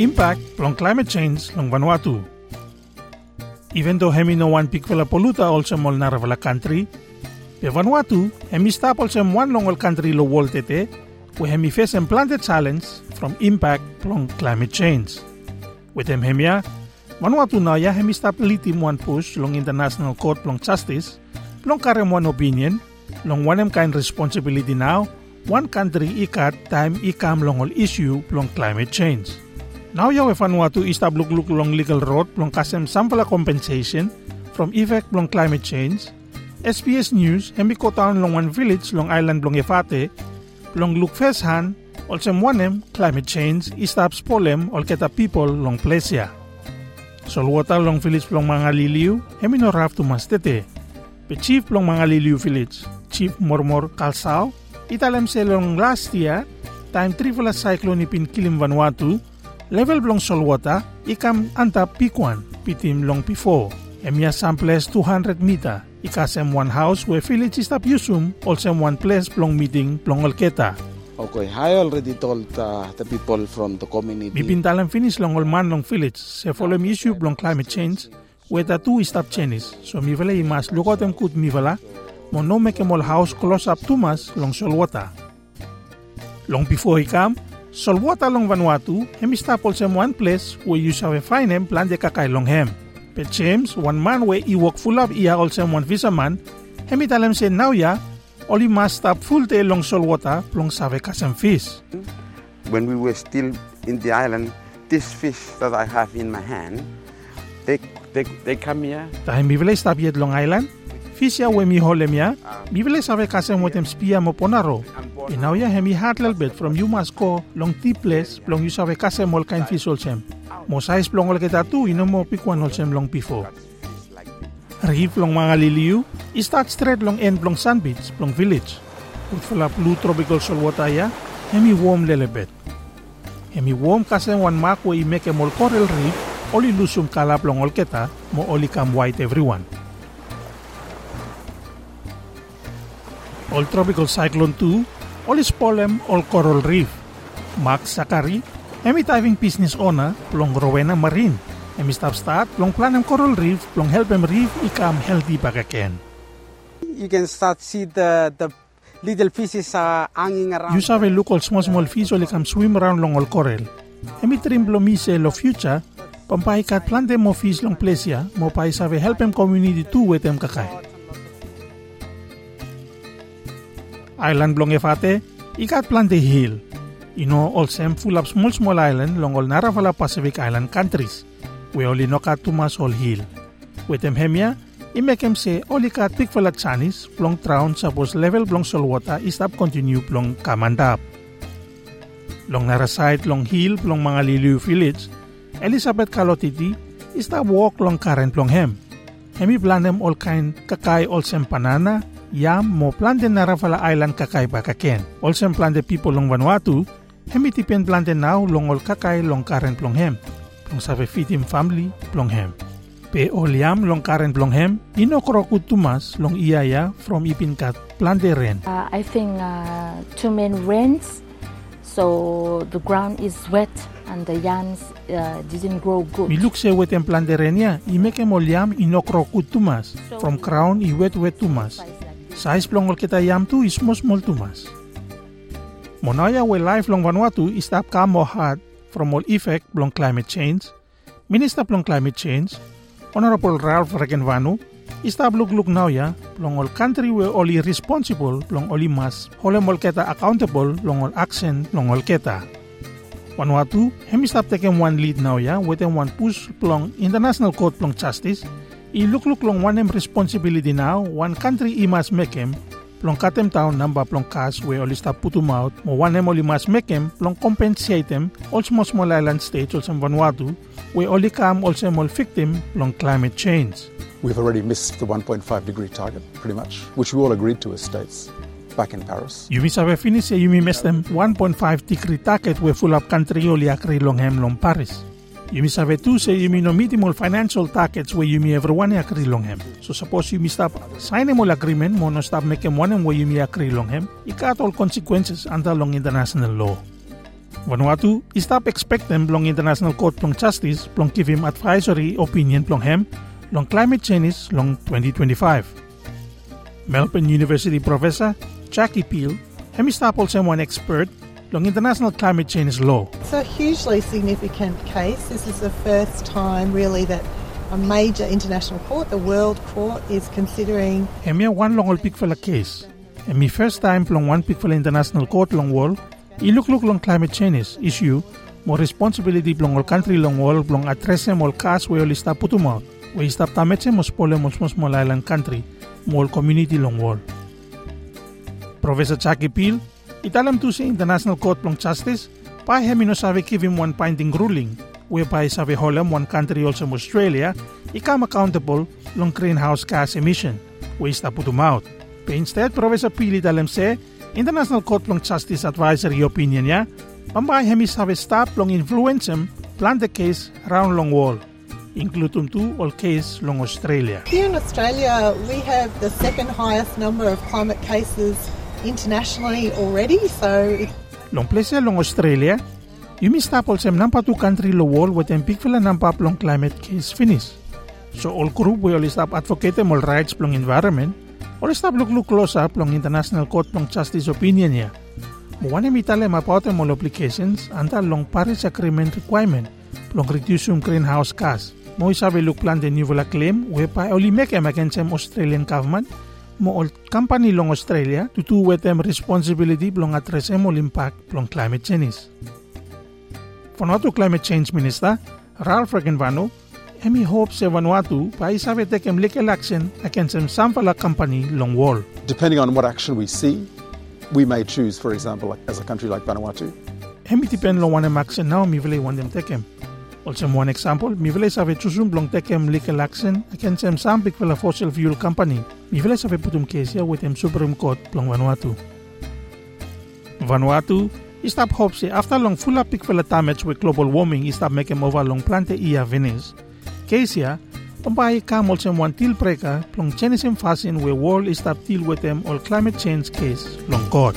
impact long climate change long Vanuatu. Even though hemi no one pick vela poluta also mol nara vela country, pe Vanuatu hemi stop also one long country lo wol tete, we hemi face and planted challenge from impact long climate change. With them hemia, Vanuatu na ya hemi stop litim one push long international court long justice, long karem one opinion, long one kind responsibility now, one country ikat time ikam long all issue long climate change. Now yaw Vanuatu istabluk long legal road long kasem sampala compensation from effect long climate change. SBS News hemi town long one village long island long Efate long look han also wanem climate change istaps polem ol keta people long plesia. Solwata long village long mga liliw hemi no raf tu mastete. Pe chief long mga liliw village, Chief Mormor Kalsao, italem selong last year, time trivola cyclone ipin kilim Vanuatu, level blong solwata, ikam anta pikwan, pitim long pifo. Emia samples 200 meter, ikasem one house where village is tap yusum, also one place blong meeting blong olketa. Okay, I already told uh, the people from the community. Bipintalan finish long man long village, se follow issue blong climate change, weta tu stop chenis, so mi vela imas lukotem kut mi vela, mo no make mol house close up tumas long solwata. Long before he come, solwata long Vanuatu, him stapol sem one place where you shall find him plan de kakay long hem. But James, one man where he work full up iya also one visa man, him italem say now ya, only must stop full day long solwata long save kasem fish. When we were still in the island, this fish that I have in my hand, they, they, they come here. Tahim bivele stop yet long island, Fisia we mi holem ya, mi ah. vile save kasem wetem spia mo ponaro. E now ya hemi hatlel bet from you must go long ti place long you save kasem ol kain fish olsem. Mo sais plong ol kita tu ino mo pikwan olsem long pifo. Rif long mga liliu, i start straight long end long sun beach long village. Ut fula blue tropical solwata ya, hemi warm lelebet. Hemi warm kasem wan mak we i make mol coral reef, oli lusum kalap long ol keta, mo oli kam white everyone. All Tropical Cyclone 2, All Spolem, All Coral Reef. Max Sakari, emi diving business owner, plong Rowena Marine. Emi stop start, plong planem Coral Reef, plong help em reef ikam healthy bagaken. You can start see the, the little fishes uh, hanging around. You sabe look all small small fish all ikam swim around long all coral. Emi trim blomise lo future, pampai kat plante mo fish long plesia, mo pai sabe help em community tu wetem kakay. Island blong efate, ikat plante hill. Ino sem full of small small island long all naravala Pacific Island countries. We only no kat tumas all hill. Wetem hemia, imekem kat pik fala chanis plong traun sapos level blong solwata istap continue plong kamandap. Long narasite long hill plong mga liliw village, Elizabeth Kalotiti istap walk long current plong hem. Hemi planem all kind kakay all sem panana, yam mo plante na Rafala Island kakay bakaken. Also plante people long Vanuatu, hemi tipen plante now long ol kakay long karen plong hem. Plong sabe fitim family plong hem. Pe ol yam long karen plong hem, ino krokut tumas long iyaya from ipinkat plante ren. Uh, I think uh, too many rains, so the ground is wet and the yams uh, didn't grow good. Miluk se wet en plante ren ya, imeke mol yam ino krokut tumas. From crown i wet wet tumas. Size plong ol kita yam tu is small small tumas. Monaya we life long Vanuatu is tap kamo hard from all effect long climate change. Minister plong climate change, Honorable Ralph Regenvanu, is tap look look now ya long all country we only responsible long oli mas holem ol keta accountable long all action long ol keta. Vanuatu, hem is tap taking one lead now ya within one push plong international court plong justice ilukluk long one responsibility now, one country i must make him, plong katem town namba plong kas we oli stop putum out, mo one em oli must make him, plong compensate also mo small island states also Vanuatu, we only come also more victim plong climate change. We've already missed the 1.5 degree target, pretty much, which we all agreed to as states back in Paris. You miss sabe finish eh? you miss them 1.5 degree target we full up country oli akri long hem long Paris. Yumi sabe say you yumi no all financial targets where yumi everyone agree long him. So suppose yumi stop sign mo agreement mo no stop make one where yumi agree long him. Ikat all consequences under long international law. Vanuatu stop expect them long International Court plong Justice plong give him advisory opinion plong hem long climate change long 2025. Melbourne University professor Jackie Peel hem stop also one expert long international climate change law. It's a hugely significant case. This is the first time, really, that a major international court, the World Court, is considering. Hemia one long for case. And me first time plong one for international court long wall Iluk-luk long climate change issue, mo responsibility plong all country long wall plong atrese mol kas we all stop putumaut. We stop tametse mos pole mos mos molalang country, mol community long wall. Professor Jackie Peel, italam tu sa International Court plong Justice, pa hemino sabi give him one binding ruling, whereby sabi holam one country also Australia, ikam accountable long greenhouse gas emission, we stop putumaut. But instead, Professor Peel italam se, International Court long Justice Advisory opinion niya, pambay hemis have stop long influence him plan the case round long wall, including two all case long Australia. Here in Australia, we have the second highest number of climate cases internationally already, so Long place long Australia, you may stop also nampa two country lo wall with them big fila nampa long climate case finish. So all group will stop advocating all rights plong environment, or stop look look close up long International Court plong Justice opinion niya. Muwane mitale mapaute mo applications anta long Paris Agreement requirement plong reduce yung greenhouse gas. Mo isabi look plan new claim whereby only make em against them Australian government mo all company long Australia with them responsibility plong address all impact plong climate change. Vanuatu Climate Change Minister Ralph Regenvanu Emi hopes sa Vanuatu pa isabi tekem legal action against some Samfala company long wall. Depending on what action we see, we may choose, for example, like, as a country like Vanuatu, Emi tipen long one action now mi vile them tekem. Also one example, mi vile sabi chusum long tekem legal action against some Sambik vela fossil fuel company. Mi vile sabi putum case with them Supreme Court long Vanuatu. Vanuatu Istap hope say after long full up vela damage with global warming istap make em over long plante ia Venice. Kesia, pambahay kamol sa one til preka plong chenisem fasin we world istap with them all climate change case long God.